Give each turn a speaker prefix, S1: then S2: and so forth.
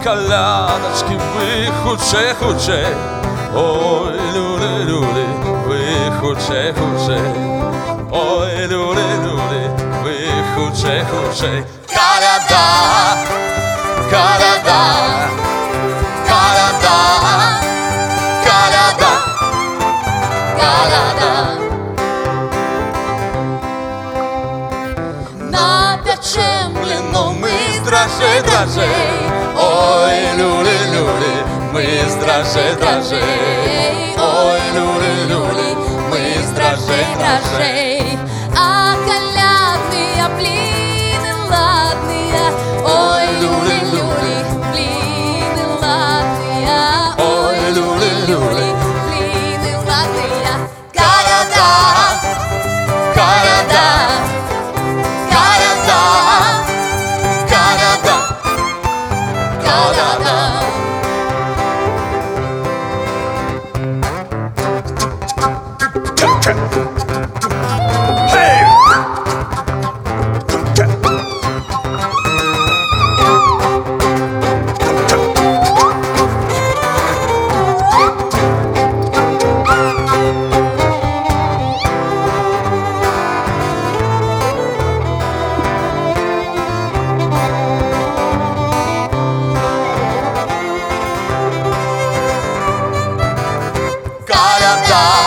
S1: колядочки, ви хуче, хуче, ой, люлі, люлі, ви хуче, хуче, ой, люлі, люлі, ви хуче, хуче. Коляда, коляда,
S2: з
S1: драже, драже, ой, люлі, люлі, ми з драже, драже, ой, люлі, люлі, ми з драже, драже. Коляда,